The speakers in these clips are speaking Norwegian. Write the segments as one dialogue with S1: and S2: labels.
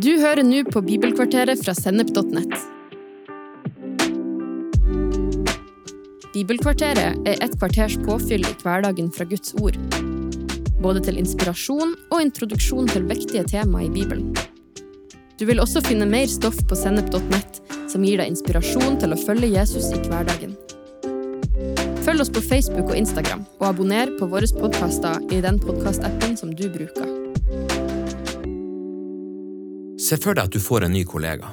S1: Du hører nå på Bibelkvarteret fra Sennep.nett. Bibelkvarteret er et kvarters påfyll i hverdagen fra Guds ord. Både til inspirasjon og introduksjon til viktige tema i Bibelen. Du vil også finne mer stoff på Sennep.nett som gir deg inspirasjon til å følge Jesus i hverdagen. Følg oss på Facebook og Instagram, og abonner på våre podkaster i den podkastappen som du bruker.
S2: Se for deg at du får en ny kollega.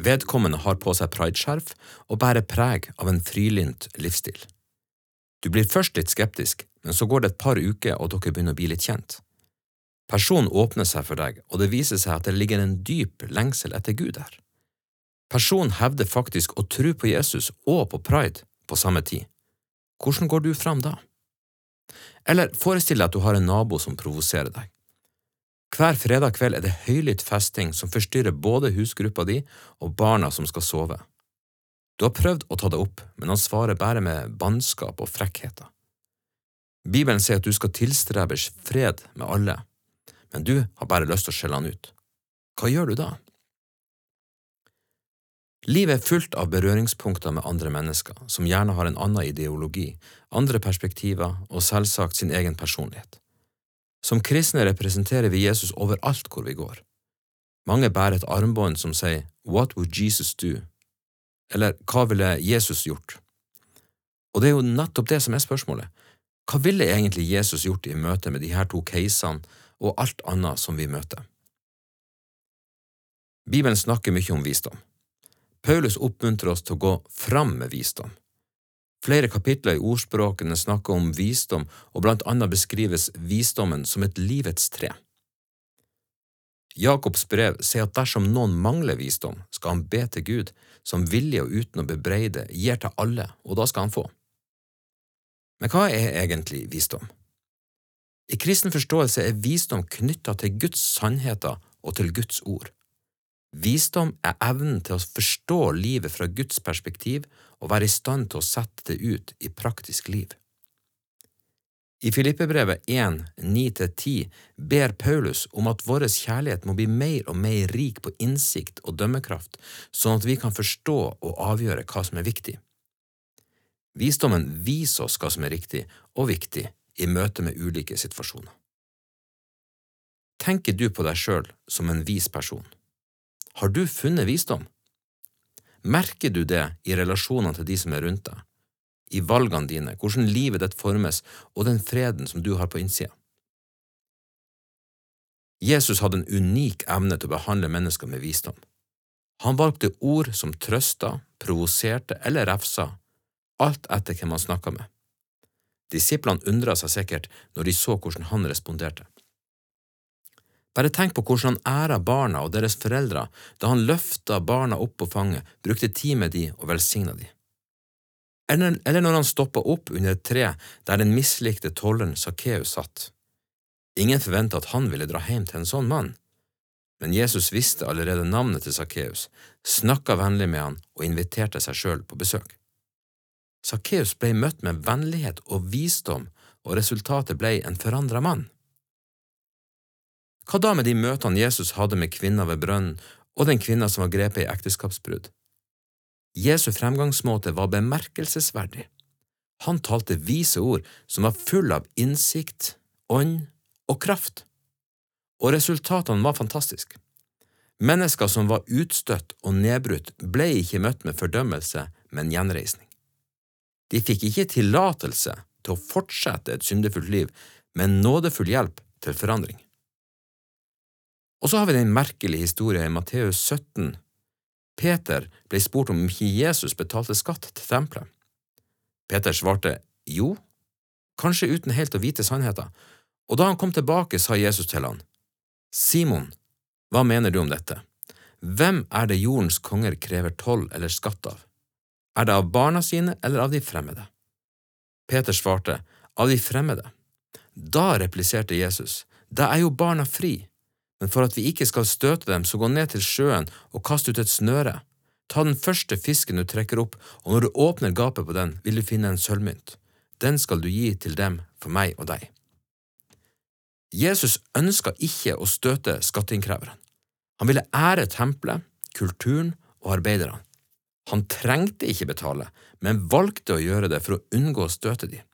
S2: Vedkommende har på seg prideskjerf og bærer preg av en frilynt livsstil. Du blir først litt skeptisk, men så går det et par uker og dere begynner å bli litt kjent. Personen åpner seg for deg, og det viser seg at det ligger en dyp lengsel etter Gud der. Personen hevder faktisk å tro på Jesus og på pride på samme tid. Hvordan går du fram da? Eller forestill deg at du har en nabo som provoserer deg. Hver fredag kveld er det høylytt festing som forstyrrer både husgruppa di og barna som skal sove. Du har prøvd å ta det opp, men han svarer bare med bannskap og frekkheter. Bibelen sier at du skal tilstrebe fred med alle, men du har bare lyst til å skjelle han ut. Hva gjør du da? Livet er fullt av berøringspunkter med andre mennesker, som gjerne har en annen ideologi, andre perspektiver og selvsagt sin egen personlighet. Som kristne representerer vi Jesus overalt hvor vi går. Mange bærer et armbånd som sier What would Jesus do? Eller Hva ville Jesus gjort? Og det er jo nettopp det som er spørsmålet. Hva ville egentlig Jesus gjort i møte med de her to casene og alt annet som vi møter? Bibelen snakker mye om visdom. Paulus oppmuntrer oss til å gå fram med visdom. Flere kapitler i ordspråkene snakker om visdom, og blant annet beskrives visdommen som et livets tre. Jakobs brev sier at dersom noen mangler visdom, skal han be til Gud, som villig og uten å bebreide gir til alle, og da skal han få. Men hva er egentlig visdom? I kristen forståelse er visdom knytta til Guds sannheter og til Guds ord. Visdom er evnen til å forstå livet fra Guds perspektiv og være i stand til å sette det ut i praktisk liv. I Filippebrevet 1, 9–10 ber Paulus om at vår kjærlighet må bli mer og mer rik på innsikt og dømmekraft, sånn at vi kan forstå og avgjøre hva som er viktig. Visdommen viser oss hva som er riktig og viktig i møte med ulike situasjoner. Tenker du på deg sjøl som en vis person? Har du funnet visdom? Merker du det i relasjonene til de som er rundt deg, i valgene dine, hvordan livet ditt formes og den freden som du har på innsida? Jesus hadde en unik evne til å behandle mennesker med visdom. Han valgte ord som trøsta, provoserte eller refsa, alt etter hvem han snakka med. Disiplene undra seg sikkert når de så hvordan han responderte. Bare tenk på hvordan han æra barna og deres foreldre da han løfta barna opp på fanget, brukte tid med de og velsigna de. Eller når han stoppa opp under et tre der den mislikte tolleren Sakkeus satt. Ingen forventa at han ville dra hjem til en sånn mann, men Jesus visste allerede navnet til Sakkeus, snakka vennlig med han og inviterte seg sjøl på besøk. Sakkeus ble møtt med vennlighet og visdom, og resultatet ble en forandra mann. Hva da med de møtene Jesus hadde med kvinner ved brønnen og den kvinna som var grepet i ekteskapsbrudd? Jesu fremgangsmåte var bemerkelsesverdig. Han talte vise ord som var full av innsikt, ånd og kraft, og resultatene var fantastiske. Mennesker som var utstøtt og nedbrutt, ble ikke møtt med fordømmelse, men gjenreisning. De fikk ikke tillatelse til å fortsette et syndefullt liv, men nådefull hjelp til forandring. Og så har vi den merkelige historien i Matteus 17. Peter ble spurt om ikke Jesus betalte skatt til tempelet. Peter svarte jo, kanskje uten helt å vite sannheten, og da han kom tilbake, sa Jesus til han, Simon, hva mener du om dette? Hvem er det jordens konger krever toll eller skatt av? Er det av barna sine eller av de fremmede? Peter svarte, av de fremmede. Da repliserte Jesus, da er jo barna fri men for at vi ikke skal støte dem, så gå ned til sjøen og kast ut et snøre. Ta den første fisken du trekker opp, og når du åpner gapet på den, vil du finne en sølvmynt. Den skal du gi til dem for meg og deg. Jesus ønska ikke å støte skatteinnkreverne. Han ville ære tempelet, kulturen og arbeiderne. Han trengte ikke betale, men valgte å gjøre det for å unngå å støte dem.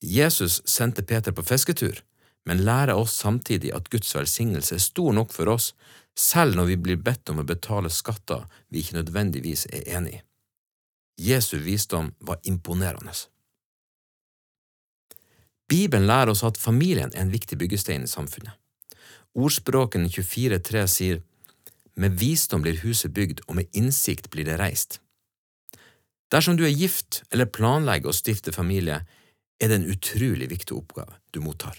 S2: Jesus sendte Peter på fisketur, men lærer oss samtidig at Guds velsignelse er stor nok for oss, selv når vi blir bedt om å betale skatter vi ikke nødvendigvis er enig i. Jesu visdom var imponerende. Bibelen lærer oss at familien er en viktig byggestein i samfunnet. Ordspråken 24.3 sier med visdom blir huset bygd, og med innsikt blir det reist. Dersom du er gift eller planlegger å stifte familie, er det en utrolig viktig oppgave du mottar.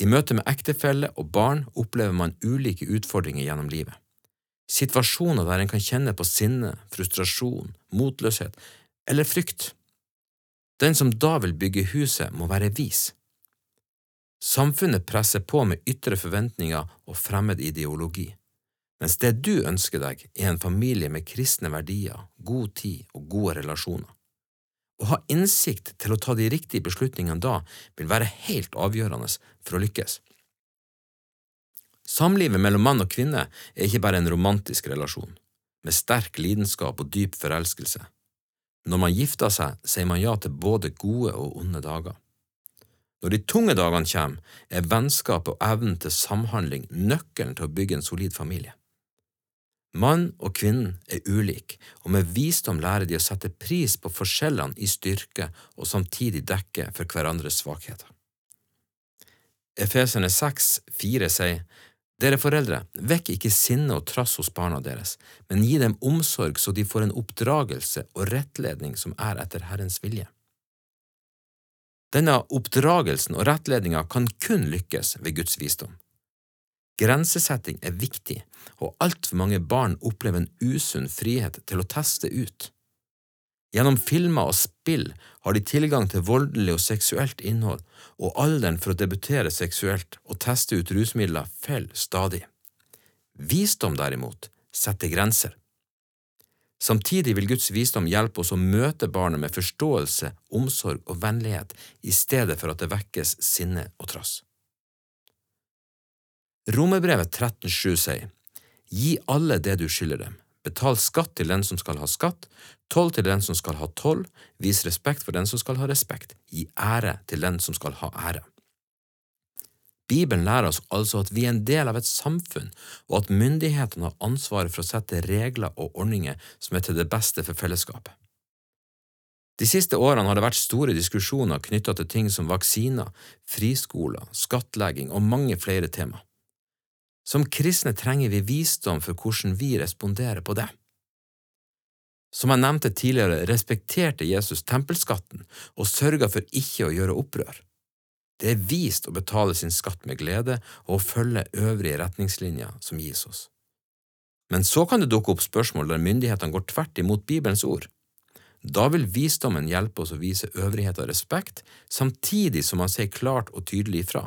S2: I møte med ektefelle og barn opplever man ulike utfordringer gjennom livet. Situasjoner der en kan kjenne på sinne, frustrasjon, motløshet eller frykt. Den som da vil bygge huset, må være vis. Samfunnet presser på med ytre forventninger og fremmed ideologi, mens det du ønsker deg, er en familie med kristne verdier, god tid og gode relasjoner. Å ha innsikt til å ta de riktige beslutningene da vil være helt avgjørende for å lykkes. Samlivet mellom mann og kvinne er ikke bare en romantisk relasjon, med sterk lidenskap og dyp forelskelse. Når man gifter seg, sier man ja til både gode og onde dager. Når de tunge dagene kommer, er vennskap og evnen til samhandling nøkkelen til å bygge en solid familie. Mann og kvinnen er ulike, og med visdom lærer de å sette pris på forskjellene i styrke og samtidig dekke for hverandres svakheter. Efeserne 6, 4 sier, Dere foreldre, vekk ikke sinne og trass hos barna deres, men gi dem omsorg så de får en oppdragelse og rettledning som er etter Herrens vilje. Denne oppdragelsen og rettledninga kan kun lykkes ved Guds visdom. Grensesetting er viktig, og altfor mange barn opplever en usunn frihet til å teste ut. Gjennom filmer og spill har de tilgang til voldelig og seksuelt innhold, og alderen for å debutere seksuelt og teste ut rusmidler faller stadig. Visdom, derimot, setter grenser. Samtidig vil Guds visdom hjelpe oss å møte barnet med forståelse, omsorg og vennlighet i stedet for at det vekkes sinne og trass. Romerbrevet 13,7 sier, Gi alle det du skylder dem, betal skatt til den som skal ha skatt, toll til den som skal ha toll, vis respekt for den som skal ha respekt, gi ære til den som skal ha ære. Bibelen lærer oss altså at vi er en del av et samfunn, og at myndighetene har ansvaret for å sette regler og ordninger som er til det beste for fellesskapet. De siste årene har det vært store diskusjoner knyttet til ting som vaksiner, friskoler, skattlegging og mange flere tema. Som kristne trenger vi visdom for hvordan vi responderer på det. Som jeg nevnte tidligere, respekterte Jesus tempelskatten og sørga for ikke å gjøre opprør. Det er vist å betale sin skatt med glede og å følge øvrige retningslinjer som gis oss. Men så kan det dukke opp spørsmål der myndighetene går tvert imot Bibelens ord. Da vil visdommen hjelpe oss å vise øvrighet og respekt, samtidig som man sier klart og tydelig ifra.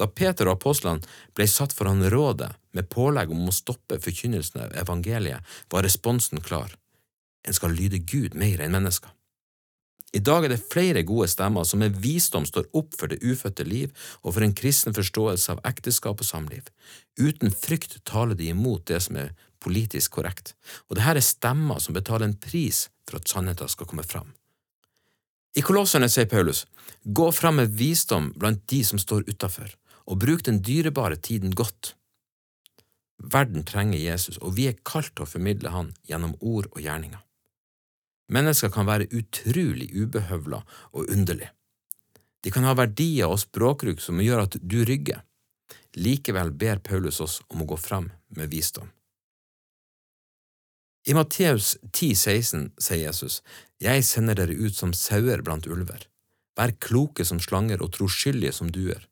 S2: Da Peter og apostlene ble satt foran rådet med pålegg om å stoppe forkynnelsen av evangeliet, var responsen klar. En skal lyde Gud mer enn mennesker. I dag er det flere gode stemmer som med visdom står opp for det ufødte liv og for en kristen forståelse av ekteskap og samliv. Uten frykt taler de imot det som er politisk korrekt, og dette er stemmer som betaler en pris for at sannheten skal komme fram. I Kolosserne sier Paulus, gå fram med visdom blant de som står utafor, og bruk den dyrebare tiden godt. Verden trenger Jesus, og vi er kalt til å formidle han gjennom ord og gjerninger. Mennesker kan være utrolig ubehøvla og underlig. De kan ha verdier og språkbruk som gjør at du rygger. Likevel ber Paulus oss om å gå fram med visdom. I Matteus 10,16 sier Jesus, Jeg sender dere ut som sauer blant ulver. Vær kloke som slanger og troskyldige som duer.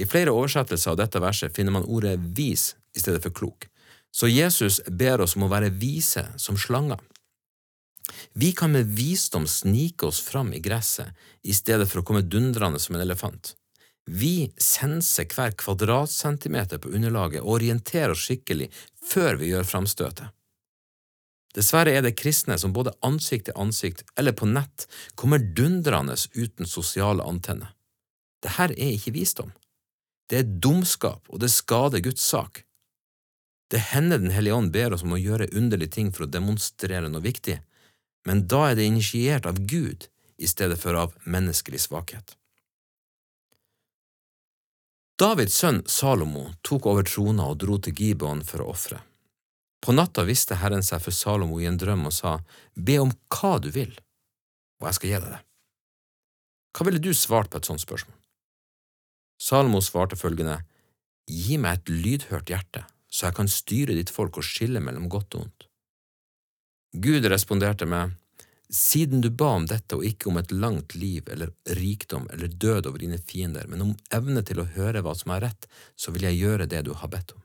S2: I flere oversettelser av dette verset finner man ordet vis i stedet for klok, så Jesus ber oss om å være vise som slanger. Vi kan med visdom snike oss fram i gresset i stedet for å komme dundrende som en elefant. Vi senser hver kvadratcentimeter på underlaget og orienterer oss skikkelig før vi gjør framstøtet. Dessverre er det kristne som både ansikt til ansikt eller på nett kommer dundrende uten sosiale antenner. Dette er ikke visdom. Det er dumskap, og det skader Guds sak. Det hender Den hellige ånd ber oss om å gjøre underlige ting for å demonstrere noe viktig, men da er det initiert av Gud i stedet for av menneskelig svakhet. Davids sønn Salomo tok over trona og dro til Gibeon for å ofre. På natta viste Herren seg for Salomo i en drøm og sa, Be om hva du vil, og jeg skal gi deg det. Hva ville du svart på et sånt spørsmål? Salomo svarte følgende, Gi meg et lydhørt hjerte, så jeg kan styre ditt folk og skille mellom godt og ondt. Gud responderte med, Siden du ba om dette og ikke om et langt liv eller rikdom eller død over dine fiender, men om evne til å høre hva som er rett, så vil jeg gjøre det du har bedt om.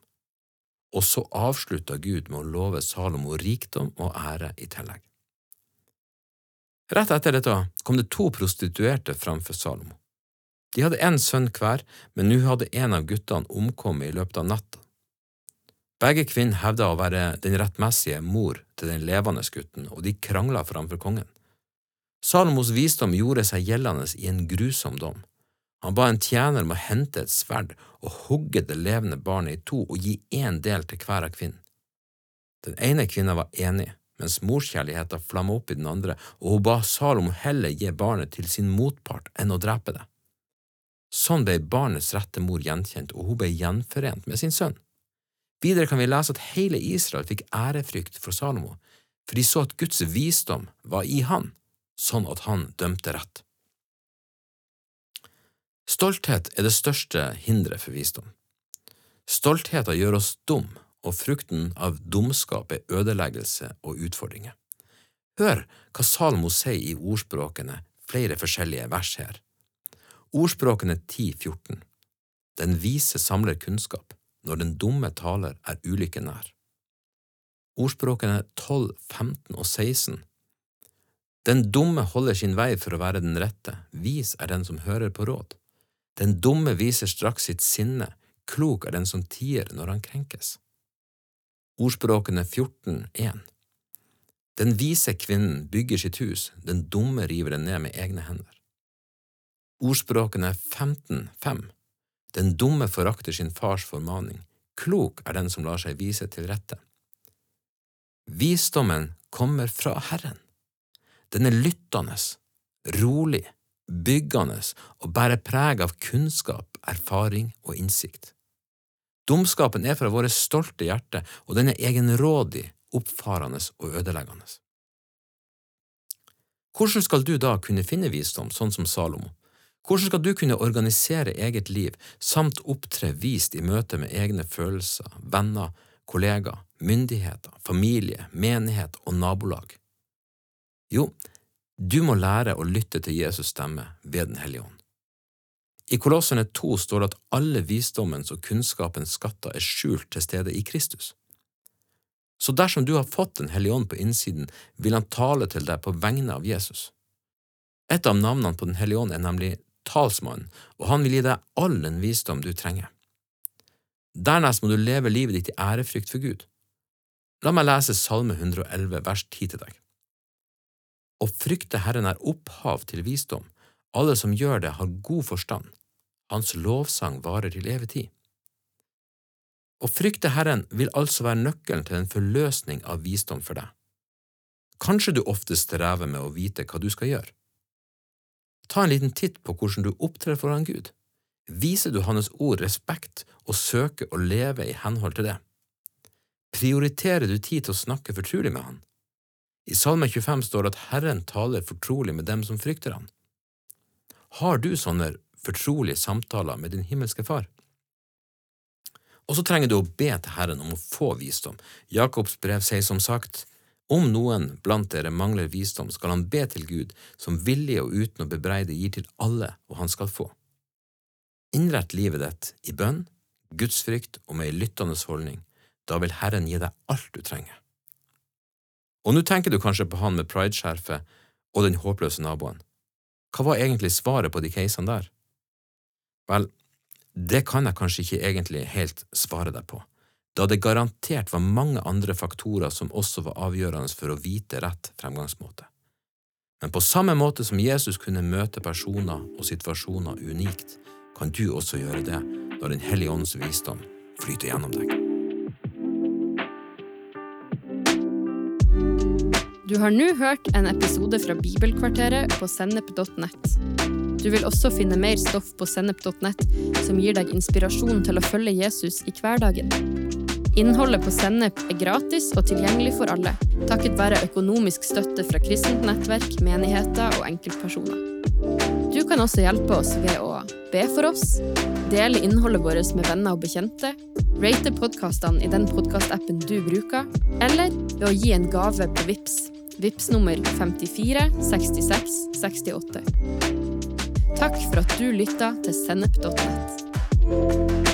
S2: Og så avslutta Gud med å love Salomo rikdom og ære i tillegg. Rett etter dette kom det to prostituerte framfor Salomo. De hadde én sønn hver, men nå hadde en av guttene omkommet i løpet av natta. Begge kvinner hevda å være den rettmessige mor til den levende gutten, og de krangla framfor kongen. Salomos visdom gjorde seg gjeldende i en grusom dom. Han ba en tjener om å hente et sverd og hugge det levende barnet i to og gi én del til hver av kvinnen. Den ene kvinna var enig, mens morskjærligheten flamma opp i den andre, og hun ba Salomo heller gi barnet til sin motpart enn å drepe det. Sånn ble barnets rette mor gjenkjent, og hun ble gjenforent med sin sønn. Videre kan vi lese at hele Israel fikk ærefrykt for Salomo, for de så at Guds visdom var i han, sånn at han dømte rett. Stolthet er det største hinderet for visdom. Stoltheten gjør oss dum, og frukten av dumskap er ødeleggelse og utfordringer. Hør hva Salomo sier i ordspråkene, flere forskjellige vers her. Ordspråkene 10.14 Den vise samler kunnskap, når den dumme taler er ulykke nær. Ordspråkene 12, 15 og 16 Den dumme holder sin vei for å være den rette, vis er den som hører på råd. Den dumme viser straks sitt sinne, klok er den som tier når han krenkes. Ordspråkene 14, 1 Den vise kvinnen bygger sitt hus, den dumme river det ned med egne hender. Ordspråkene 15, 5 den dumme forakter sin fars formaning, klok er den som lar seg vise til rette. Visdommen kommer fra Herren. Den er lyttende, rolig, byggende og bærer preg av kunnskap, erfaring og innsikt. Dumskapen er fra våre stolte hjerte, og den er egenrådig, oppfarende og ødeleggende. Hvordan skal du da kunne finne visdom, sånn som Salomo? Hvordan skal du kunne organisere eget liv samt opptre vist i møte med egne følelser, venner, kollegaer, myndigheter, familie, menighet og nabolag? Jo, du må lære å lytte til Jesus stemme ved Den hellige ånd. I Kolosserne 2 står det at alle visdommens og kunnskapens skatter er skjult til stede i Kristus. Så dersom du har fått Den hellige ånd på innsiden, vil han tale til deg på vegne av Jesus. Et av navnene på Den hellige ånd er nemlig talsmann, og han vil gi deg all den visdom du trenger. Dernest må du leve livet ditt i ærefrykt for Gud. La meg lese Salme 111 vers 10 til deg. Å frykte Herren er opphav til visdom, alle som gjør det, har god forstand, hans lovsang varer til evig tid. Å frykte Herren vil altså være nøkkelen til en forløsning av visdom for deg. Kanskje du ofte strever med å vite hva du skal gjøre. Ta en liten titt på hvordan du opptrer foran Gud. Viser du Hans ord respekt og søker å leve i henhold til det? Prioriterer du tid til å snakke fortrolig med Han? I Salme 25 står det at Herren taler fortrolig med dem som frykter Han. Har du sånne fortrolige samtaler med din himmelske Far? Og så trenger du å be til Herren om å få visdom. Jakobs brev sier som sagt, om noen blant dere mangler visdom, skal han be til Gud, som villig og uten å bebreide gir til alle, og han skal få. Innrett livet ditt i bønn, gudsfrykt og med ei lyttende holdning, da vil Herren gi deg alt du trenger. Og nå tenker du kanskje på han med prideskjerfet og den håpløse naboen. Hva var egentlig svaret på de casene der? Vel, det kan jeg kanskje ikke egentlig helt svare deg på da det garantert var mange andre faktorer som også var avgjørende for å vite rett fremgangsmåte. Men på samme måte som Jesus kunne møte personer og situasjoner unikt, kan du også gjøre det når Den hellige ånds visdom flyter gjennom deg.
S1: Du har nå hørt en episode fra Bibelkvarteret på sennep.nett. Du vil også finne mer stoff på sennep.nett som gir deg inspirasjon til å følge Jesus i hverdagen. Innholdet på Sennep er gratis og tilgjengelig for alle, takket være økonomisk støtte fra kristent nettverk, menigheter og enkeltpersoner. Du kan også hjelpe oss ved å be for oss, dele innholdet vårt med venner og bekjente, rate podkastene i den podkastappen du bruker, eller ved å gi en gave på VIPS. VIPS nummer 54 66 68. Takk for at du lytta til sennep.nett.